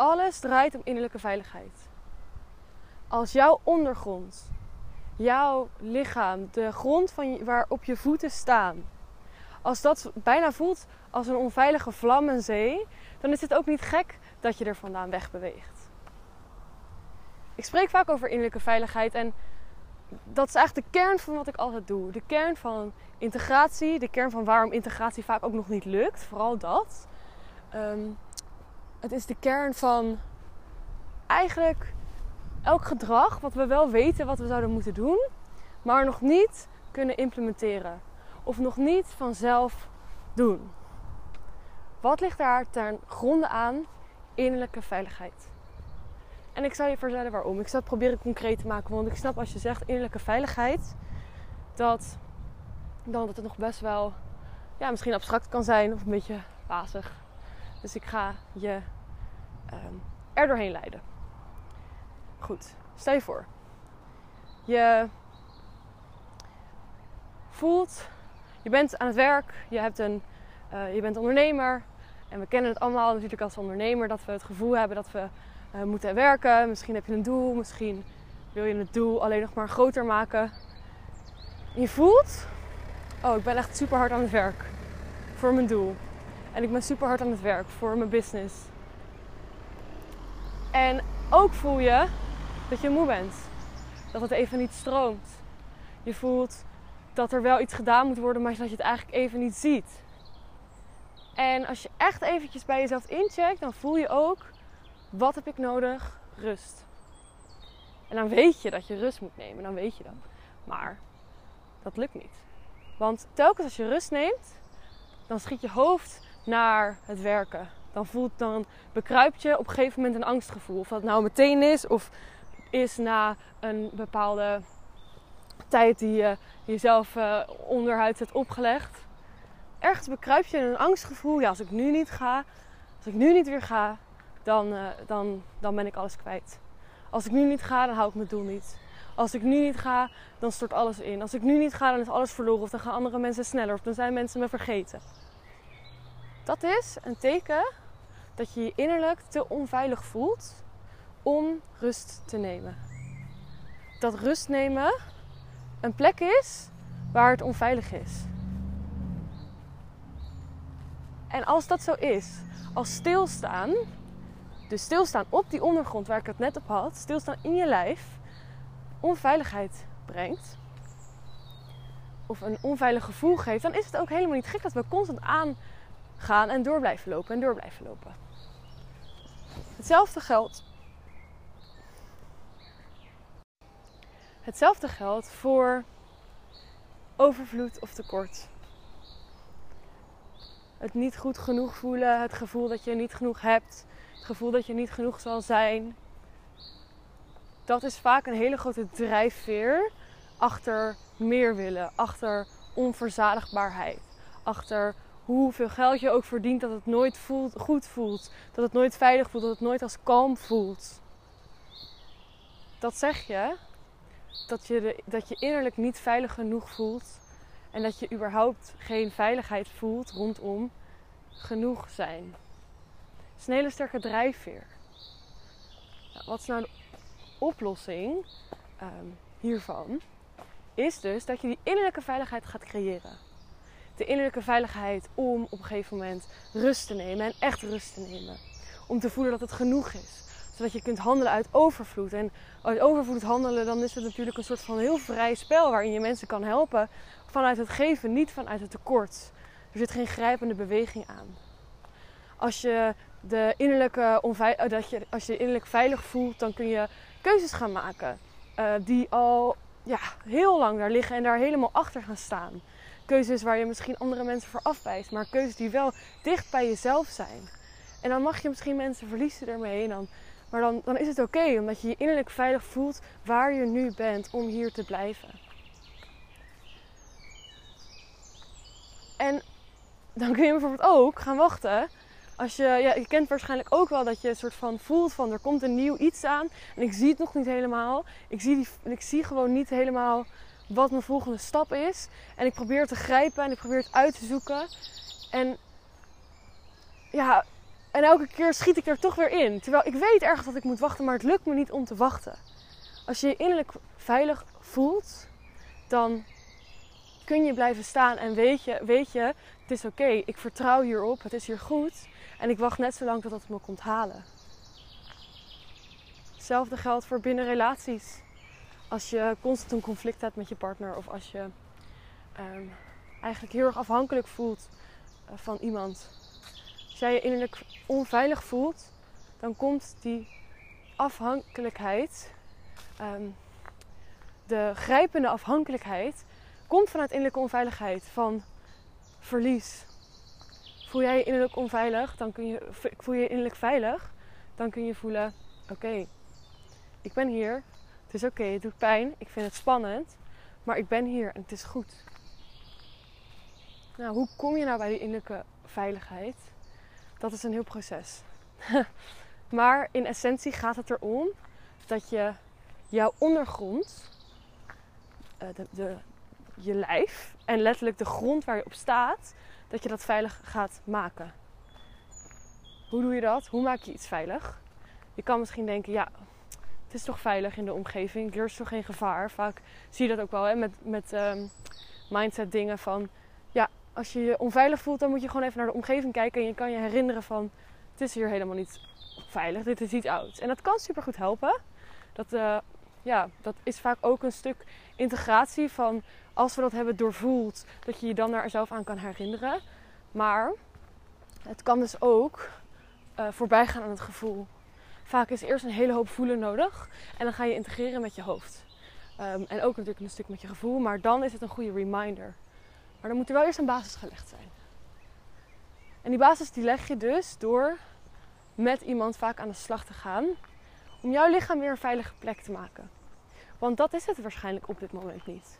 Alles draait om innerlijke veiligheid. Als jouw ondergrond, jouw lichaam, de grond van waarop je voeten staan, als dat bijna voelt als een onveilige vlammenzee, dan is het ook niet gek dat je er vandaan wegbeweegt. Ik spreek vaak over innerlijke veiligheid en dat is eigenlijk de kern van wat ik altijd doe. De kern van integratie, de kern van waarom integratie vaak ook nog niet lukt, vooral dat. Ehm, het is de kern van eigenlijk elk gedrag wat we wel weten wat we zouden moeten doen, maar nog niet kunnen implementeren. Of nog niet vanzelf doen. Wat ligt daar ten gronde aan? Innerlijke veiligheid. En ik zal je vertellen waarom. Ik zal het proberen concreet te maken. Want ik snap als je zegt innerlijke veiligheid, dat, dan dat het nog best wel ja, misschien abstract kan zijn of een beetje wazig. Dus ik ga je um, er doorheen leiden. Goed, stel je voor. Je voelt, je bent aan het werk, je, hebt een, uh, je bent ondernemer. En we kennen het allemaal natuurlijk als ondernemer dat we het gevoel hebben dat we uh, moeten werken. Misschien heb je een doel, misschien wil je het doel alleen nog maar groter maken. je voelt, oh ik ben echt super hard aan het werk voor mijn doel. En ik ben super hard aan het werk voor mijn business. En ook voel je dat je moe bent. Dat het even niet stroomt. Je voelt dat er wel iets gedaan moet worden, maar dat je het eigenlijk even niet ziet. En als je echt eventjes bij jezelf incheckt, dan voel je ook wat heb ik nodig? Rust. En dan weet je dat je rust moet nemen. Dan weet je dat. Maar dat lukt niet. Want telkens als je rust neemt, dan schiet je hoofd naar het werken. Dan, voelt, dan bekruipt je op een gegeven moment een angstgevoel. Of dat nou meteen is of is na een bepaalde tijd die je jezelf uh, onderhuid hebt opgelegd. Ergens bekruip je een angstgevoel. Ja, als ik nu niet ga, als ik nu niet weer ga, dan, uh, dan, dan ben ik alles kwijt. Als ik nu niet ga, dan hou ik mijn doel niet. Als ik nu niet ga, dan stort alles in. Als ik nu niet ga, dan is alles verloren. Of dan gaan andere mensen sneller. Of dan zijn mensen me vergeten. Dat is een teken dat je je innerlijk te onveilig voelt om rust te nemen. Dat rust nemen een plek is waar het onveilig is. En als dat zo is, als stilstaan dus stilstaan op die ondergrond waar ik het net op had, stilstaan in je lijf, onveiligheid brengt. Of een onveilig gevoel geeft, dan is het ook helemaal niet gek dat we constant aangaan en door blijven lopen en door blijven lopen. Hetzelfde geldt. Hetzelfde geldt voor overvloed of tekort. Het niet goed genoeg voelen, het gevoel dat je niet genoeg hebt, het gevoel dat je niet genoeg zal zijn. Dat is vaak een hele grote drijfveer achter meer willen, achter onverzadigbaarheid, achter hoeveel geld je ook verdient, dat het nooit voelt, goed voelt, dat het nooit veilig voelt, dat het nooit als kalm voelt. Dat zeg je dat je, dat je innerlijk niet veilig genoeg voelt en dat je überhaupt geen veiligheid voelt rondom genoeg zijn is een hele sterke drijfveer. Nou, wat is nou de oplossing ehm, hiervan? Is dus dat je die innerlijke veiligheid gaat creëren. De innerlijke veiligheid om op een gegeven moment rust te nemen en echt rust te nemen. Om te voelen dat het genoeg is. Zodat je kunt handelen uit overvloed. En uit overvloed handelen, dan is het natuurlijk een soort van heel vrij spel waarin je mensen kan helpen vanuit het geven, niet vanuit het tekort. Er zit geen grijpende beweging aan. Als je de innerlijke uh, dat je, als je, innerlijk veilig voelt, dan kun je keuzes gaan maken. Uh, die al ja, heel lang daar liggen en daar helemaal achter gaan staan. Keuzes waar je misschien andere mensen voor afwijst, maar keuzes die wel dicht bij jezelf zijn. En dan mag je misschien mensen verliezen ermee. Dan, maar dan, dan is het oké, omdat je je innerlijk veilig voelt waar je nu bent om hier te blijven. En dan kun je bijvoorbeeld ook gaan wachten als je, ja, je kent waarschijnlijk ook wel dat je een soort van voelt van er komt een nieuw iets aan. En ik zie het nog niet helemaal. Ik zie, die, ik zie gewoon niet helemaal wat mijn volgende stap is. En ik probeer te grijpen en ik probeer het uit te zoeken. En ja, En elke keer schiet ik er toch weer in. Terwijl ik weet ergens dat ik moet wachten, maar het lukt me niet om te wachten. Als je je innerlijk veilig voelt, dan kun je blijven staan en weet je, weet je het is oké, ik vertrouw hierop, het is hier goed. En ik wacht net zo lang tot het me komt halen. Hetzelfde geldt voor binnen relaties. Als je constant een conflict hebt met je partner of als je ehm, eigenlijk heel erg afhankelijk voelt eh, van iemand. Als jij je innerlijk onveilig voelt, dan komt die afhankelijkheid, ehm, de grijpende afhankelijkheid, komt vanuit innerlijke onveiligheid, van verlies. Voel jij je innerlijk onveilig, dan kun je, voel je je innerlijk veilig, dan kun je voelen: oké, ik ben hier, het is oké, het doet pijn, ik vind het spannend, maar ik ben hier en het is goed. Nou, hoe kom je nou bij die innerlijke veiligheid? Dat is een heel proces. maar in essentie gaat het erom dat je jouw ondergrond, eh, de, je lijf en letterlijk de grond waar je op staat, dat je dat veilig gaat maken. Hoe doe je dat? Hoe maak je iets veilig? Je kan misschien denken, ja, het is toch veilig in de omgeving, er is toch geen gevaar. Vaak zie je dat ook wel hè, met, met um, mindset dingen van, ja, als je je onveilig voelt, dan moet je gewoon even naar de omgeving kijken en je kan je herinneren van, het is hier helemaal niet veilig, dit is iets oud. En dat kan super goed helpen. Dat, uh, ja, dat is vaak ook een stuk integratie van als we dat hebben doorvoeld, dat je je dan daar zelf aan kan herinneren. Maar het kan dus ook uh, voorbij gaan aan het gevoel. Vaak is eerst een hele hoop voelen nodig en dan ga je integreren met je hoofd. Um, en ook natuurlijk een stuk met je gevoel, maar dan is het een goede reminder. Maar dan moet er wel eerst een basis gelegd zijn. En die basis die leg je dus door met iemand vaak aan de slag te gaan om jouw lichaam weer een veilige plek te maken. Want dat is het waarschijnlijk op dit moment niet.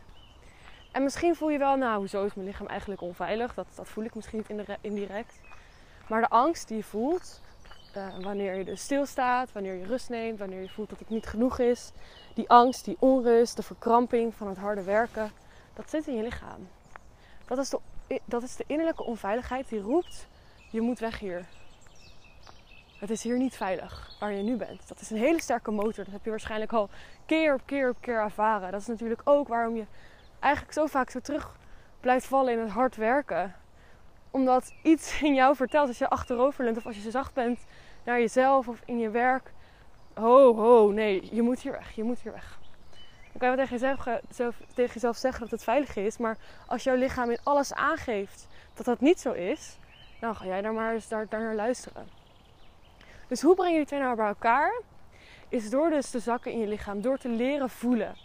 En misschien voel je wel, nou, hoezo is mijn lichaam eigenlijk onveilig? Dat, dat voel ik misschien niet indirect. Maar de angst die je voelt, uh, wanneer je dus stilstaat, wanneer je rust neemt, wanneer je voelt dat het niet genoeg is, die angst, die onrust, de verkramping van het harde werken, dat zit in je lichaam. Dat is de, dat is de innerlijke onveiligheid die roept: je moet weg hier. Het is hier niet veilig waar je nu bent. Dat is een hele sterke motor. Dat heb je waarschijnlijk al keer op keer op keer ervaren. Dat is natuurlijk ook waarom je eigenlijk zo vaak zo terug blijft vallen in het hard werken. Omdat iets in jou vertelt als je achterover leunt of als je zacht bent naar jezelf of in je werk. Ho, ho, nee, je moet hier weg, je moet hier weg. Dan kan je wel tegen jezelf, zelf, tegen jezelf zeggen dat het veilig is. Maar als jouw lichaam in alles aangeeft dat dat niet zo is, dan ga jij daar maar eens daar, naar luisteren. Dus hoe breng je die twee nou bij elkaar? Is door dus te zakken in je lichaam, door te leren voelen.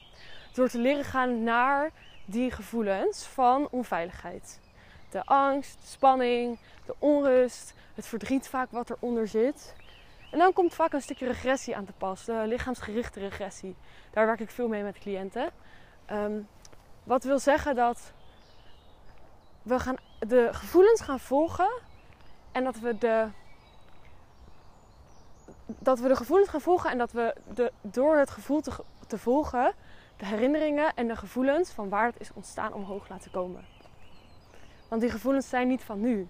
Door te leren gaan naar die gevoelens van onveiligheid. De angst, de spanning, de onrust, het verdriet vaak wat eronder zit. En dan komt vaak een stukje regressie aan te pas, de lichaamsgerichte regressie. Daar werk ik veel mee met cliënten. Um, wat wil zeggen dat we gaan de gevoelens gaan volgen en dat we de, dat we de gevoelens gaan volgen en dat we de, door het gevoel te, te volgen de herinneringen en de gevoelens van waar het is ontstaan omhoog laten komen. Want die gevoelens zijn niet van nu.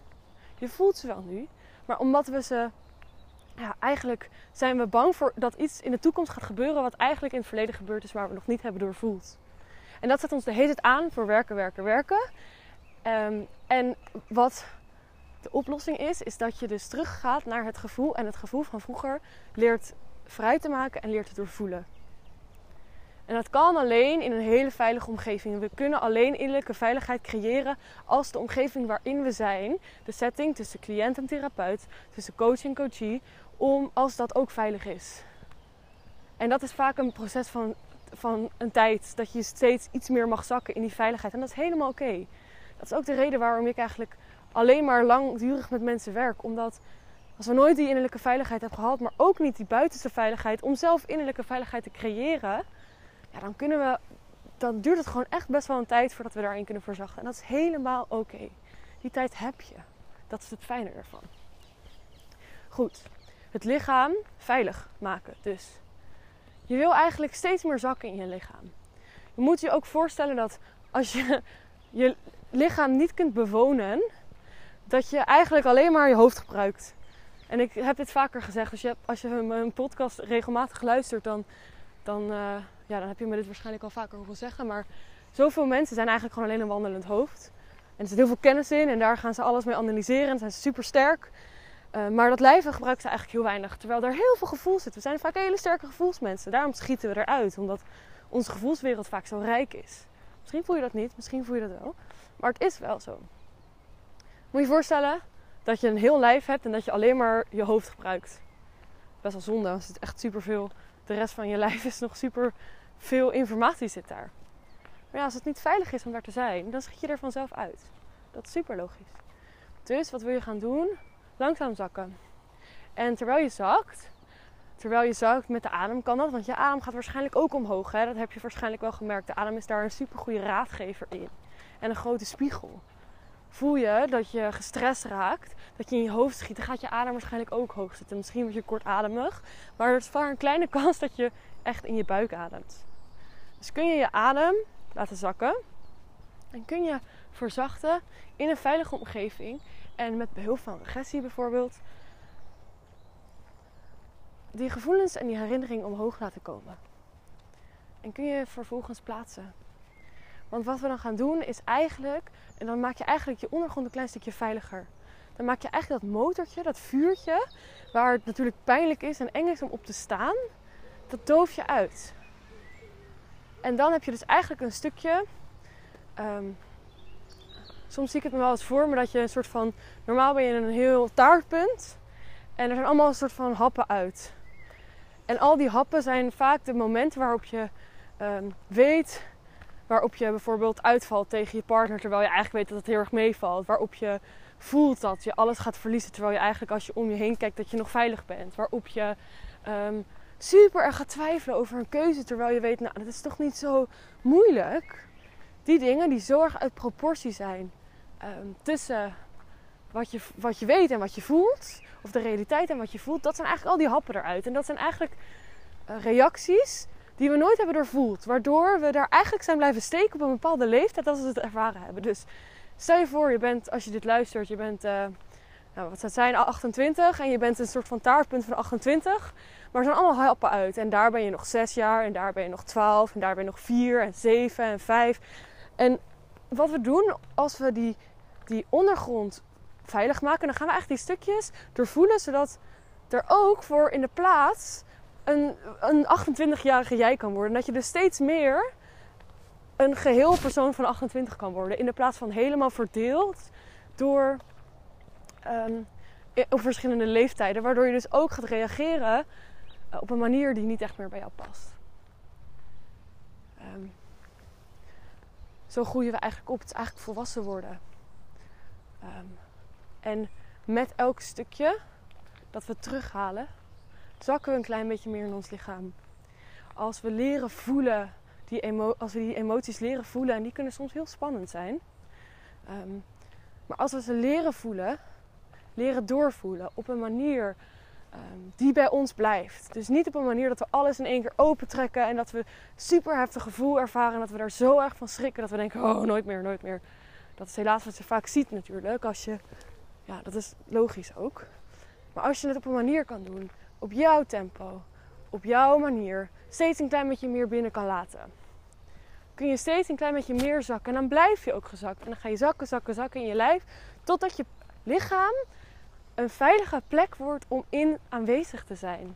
Je voelt ze wel nu, maar omdat we ze. Ja, eigenlijk zijn we bang voor dat iets in de toekomst gaat gebeuren wat eigenlijk in het verleden gebeurd is, maar we nog niet hebben doorvoeld. En dat zet ons de hele tijd aan voor werken, werken, werken. Um, en wat de oplossing is, is dat je dus teruggaat naar het gevoel en het gevoel van vroeger leert vrij te maken en leert te doorvoelen. En dat kan alleen in een hele veilige omgeving. We kunnen alleen innerlijke veiligheid creëren als de omgeving waarin we zijn, de setting tussen cliënt en therapeut, tussen coach en coachee, om als dat ook veilig is. En dat is vaak een proces van, van een tijd, dat je steeds iets meer mag zakken in die veiligheid. En dat is helemaal oké. Dat is ook de reden waarom ik eigenlijk alleen maar langdurig met mensen werk. Omdat als we nooit die innerlijke veiligheid hebben gehad, maar ook niet die buitenste veiligheid om zelf innerlijke veiligheid te creëren, dan kunnen we, dan duurt het gewoon echt best wel een tijd voordat we daarin kunnen verzachten. En dat is helemaal oké. Die tijd heb je. Dat is het fijne ervan. Goed, het lichaam veilig maken. Dus je wil eigenlijk steeds meer zakken in je lichaam. Je moet je ook voorstellen dat als je je lichaam niet kunt bewonen, dat je eigenlijk alleen maar je hoofd gebruikt. En ik heb dit vaker gezegd. Dus je als je mijn podcast regelmatig luistert, dan, dan, uh, ja, dan heb je me dit waarschijnlijk al vaker horen zeggen. Maar zoveel mensen zijn eigenlijk gewoon alleen een wandelend hoofd. En er zit heel veel kennis in en daar gaan ze alles mee analyseren en zijn ze super sterk. Uh, maar dat lijven gebruiken ze eigenlijk heel weinig. Terwijl er heel veel gevoel zit. We zijn vaak hele sterke gevoelsmensen. Daarom schieten we eruit. Omdat onze gevoelswereld vaak zo rijk is. Misschien voel je dat niet, misschien voel je dat wel. Maar het is wel zo. Moet je je voorstellen dat je een heel lijf hebt en dat je alleen maar je hoofd gebruikt. Best wel zonde, als het echt super veel. De rest van je lijf is nog super veel informatie zit daar. Maar ja, als het niet veilig is om daar te zijn, dan schiet je er vanzelf uit. Dat is super logisch. Dus wat wil je gaan doen? Langzaam zakken. En terwijl je zakt, terwijl je zakt met de adem kan dat, want je adem gaat waarschijnlijk ook omhoog. Hè? Dat heb je waarschijnlijk wel gemerkt. De adem is daar een super goede raadgever in. En een grote spiegel. Voel je dat je gestrest raakt, dat je in je hoofd schiet, dan gaat je adem waarschijnlijk ook hoog zitten. Misschien word je kortademig, maar er is vaak een kleine kans dat je echt in je buik ademt. Dus kun je je adem laten zakken en kun je verzachten in een veilige omgeving en met behulp van regressie bijvoorbeeld die gevoelens en die herinneringen omhoog laten komen. En kun je vervolgens plaatsen. Want wat we dan gaan doen is eigenlijk, en dan maak je eigenlijk je ondergrond een klein stukje veiliger. Dan maak je eigenlijk dat motortje, dat vuurtje, waar het natuurlijk pijnlijk is en eng is om op te staan, dat doof je uit. En dan heb je dus eigenlijk een stukje. Ehm, soms zie ik het me wel eens voor me dat je een soort van. Normaal ben je een heel taartpunt. En er zijn allemaal een soort van happen uit. En al die happen zijn vaak de momenten waarop je um, weet. Waarop je bijvoorbeeld uitvalt tegen je partner terwijl je eigenlijk weet dat het heel erg meevalt. Waarop je voelt dat je alles gaat verliezen terwijl je eigenlijk als je om je heen kijkt dat je nog veilig bent. Waarop je um, super erg gaat twijfelen over een keuze terwijl je weet, nou dat is toch niet zo moeilijk. Die dingen die zo erg uit proportie zijn um, tussen wat je, wat je weet en wat je voelt, of de realiteit en wat je voelt, dat zijn eigenlijk al die happen eruit. En dat zijn eigenlijk uh, reacties die we nooit hebben doorvoeld. Waardoor we daar eigenlijk zijn blijven steken op een bepaalde leeftijd als we het ervaren hebben. Dus stel je voor, je bent, als je dit luistert, je bent, uh, nou, wat zou het zijn, 28 en je bent een soort van taartpunt van 28. Maar er zijn allemaal happen uit. En daar ben je nog 6 jaar, en daar ben je nog 12, en daar ben je nog 4 en 7 en 5. En wat we doen als we die, die ondergrond veilig maken, dan gaan we eigenlijk die stukjes doorvoelen, zodat er ook voor in de plaats een, een 28-jarige jij kan worden. Dat je dus steeds meer een geheel persoon van 28 kan worden. In de plaats van helemaal verdeeld door op verschillende leeftijden. Waardoor je dus ook gaat reageren uh, op een manier die niet echt meer bij jou past. Um, zo groeien we eigenlijk op. Het is eigenlijk volwassen worden. Um, en met elk stukje dat we terughalen, zakken we een klein beetje meer in ons lichaam. Als we leren voelen, die emo als we die emoties leren voelen, en die kunnen soms heel spannend zijn. Um, maar als we ze leren voelen, leren doorvoelen op een manier um, die bij ons blijft. Dus niet op een manier dat we alles in één keer opentrekken en dat we super heftig gevoel ervaren en dat we daar zo erg van schrikken dat we denken: oh, nooit meer, nooit meer. Dat is helaas wat je vaak ziet natuurlijk. Als je, ja, dat is logisch ook. Maar als je het op een manier kan doen op jouw tempo, op jouw manier, steeds een klein beetje meer binnen kan laten. Kun je steeds een klein beetje meer zakken en dan blijf je ook gezakt. En dan ga je zakken, zakken, zakken in je lijf, totdat je lichaam een veilige plek wordt om in aanwezig te zijn.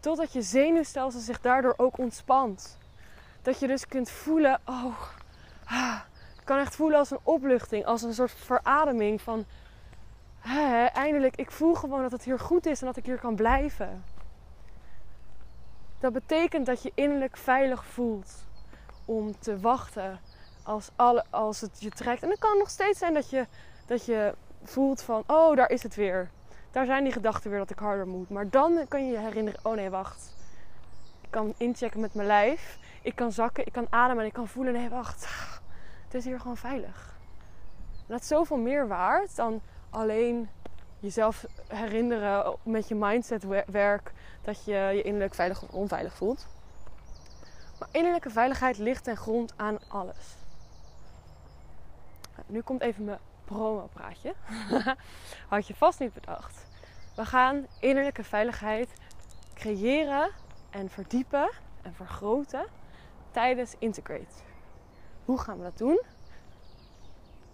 Totdat je zenuwstelsel zich daardoor ook ontspant. Dat je dus kunt voelen, oh, ah, kan echt voelen als een opluchting, als een soort verademing van eindelijk, ik voel gewoon dat het hier goed is en dat ik hier kan blijven. Dat betekent dat je innerlijk veilig voelt om te wachten als, als het je trekt. En het kan nog steeds zijn dat je, dat je voelt van, oh, daar is het weer. Daar zijn die gedachten weer dat ik harder moet. Maar dan kan je je herinneren, oh nee, wacht. Ik kan inchecken met mijn lijf. Ik kan zakken, ik kan ademen en ik kan voelen, nee, wacht. Het is hier gewoon veilig. Dat is zoveel meer waard dan alleen jezelf herinneren met je mindset werk dat je je innerlijk veilig of onveilig voelt. Maar innerlijke veiligheid ligt ten grond aan alles. Nu komt even mijn promo-praatje. Had je vast niet bedacht. We gaan innerlijke veiligheid creëren en verdiepen en vergroten tijdens Integrate. Hoe gaan we dat doen?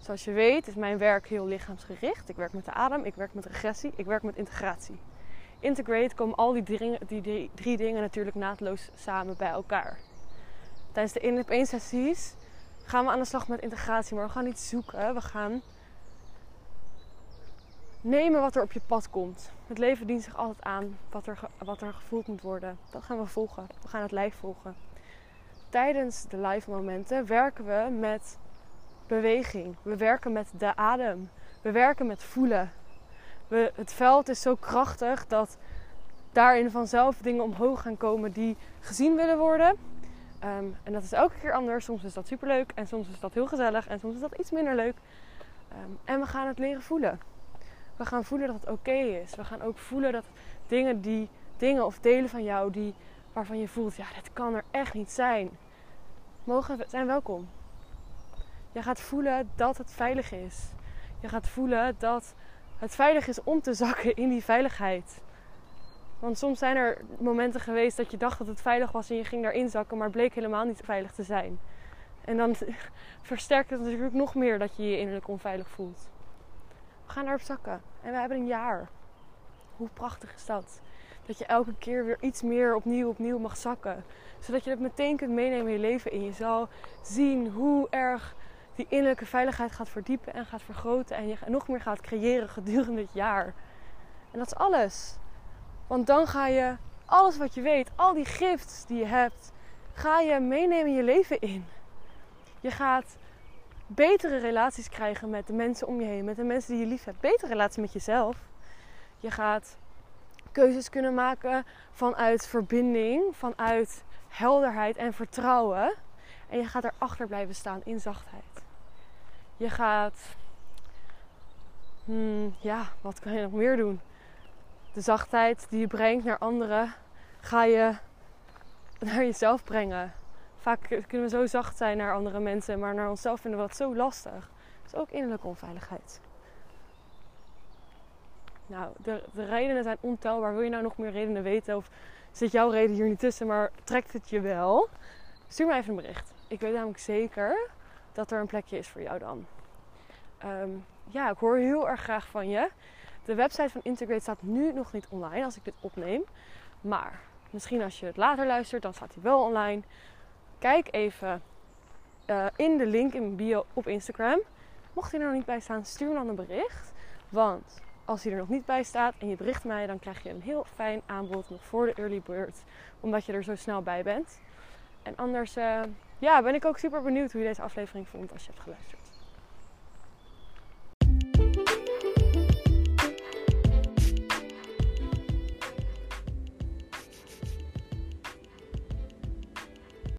Zoals je weet is mijn werk heel lichaamsgericht. Ik werk met de adem, ik werk met regressie, ik werk met integratie. Integrate komen al die drie, die drie, dingen natuurlijk naadloos samen bij elkaar. Tijdens de 1 op 1 sessies gaan we aan de slag met integratie, maar we gaan niet zoeken. We gaan nemen wat er op je pad komt. Het leven dient zich altijd aan wat er, wat er gevoeld moet worden. Dat gaan we volgen. We gaan het lijf volgen. Tijdens de live momenten werken we met beweging. We werken met de adem. We werken met voelen. We, het veld is zo krachtig dat daarin vanzelf dingen omhoog gaan komen die gezien willen worden. Ehm, en dat is elke keer anders. Soms is dat superleuk en soms is dat heel gezellig en soms is dat iets minder leuk. Ehm, en we gaan het leren voelen. We gaan voelen dat het oké is. We gaan ook voelen dat dingen, die, dingen of delen van jou die, waarvan je voelt, ja, dit kan er echt niet zijn, mogen zijn welkom. Je gaat voelen dat het veilig is. Je gaat voelen dat het veilig is om te zakken in die veiligheid. Want soms zijn er momenten geweest dat je dacht dat het veilig was en je ging daarin zakken, maar bleek helemaal niet veilig te zijn. En dan versterkt het natuurlijk nog meer dat je je innerlijk onveilig voelt. We gaan daarop zakken. En we hebben een jaar. Hoe prachtig is dat? Dat je elke keer weer iets meer opnieuw, opnieuw mag zakken. Zodat je het meteen kunt meenemen in je leven. En je zal zien hoe erg die innerlijke veiligheid gaat verdiepen en gaat vergroten. En je nog meer gaat creëren gedurende het jaar. En dat is alles. Want dan ga je alles wat je weet, al die gifts die je hebt, ga je meenemen in je leven in. Je gaat betere relaties krijgen met de mensen om je heen, met de mensen die je lief hebt. Betere relatie met jezelf. Je gaat keuzes kunnen maken vanuit verbinding, vanuit helderheid en vertrouwen. En je gaat erachter blijven staan in zachtheid. Je gaat, hmm, ja, wat kan je nog meer doen? De zachtheid die je brengt naar anderen, ga je naar jezelf brengen vaak kunnen we zo zacht zijn naar andere mensen, maar naar onszelf vinden we dat zo lastig. Dat is ook innerlijke onveiligheid. Nou, de, de redenen zijn ontelbaar. Wil je nou nog meer redenen weten? Of zit jouw reden hier niet tussen, maar trekt het je wel? Stuur me even een bericht. Ik weet namelijk zeker dat er een plekje is voor jou dan. Ehm, ja, ik hoor heel erg graag van je. De website van Integrate staat nu nog niet online als ik dit opneem. Maar misschien als je het later luistert, dan staat hij wel online. Kijk even uh, in de link in mijn bio op Instagram. Mocht hij er nog niet bij staan, stuur dan een bericht. Want als hij er nog niet bij staat en je bericht mij, dan krijg je een heel fijn aanbod nog voor de early bird. Omdat je er zo snel bij bent. En anders uh, ja, ben ik ook super benieuwd hoe je deze aflevering vond als je hebt geluisterd.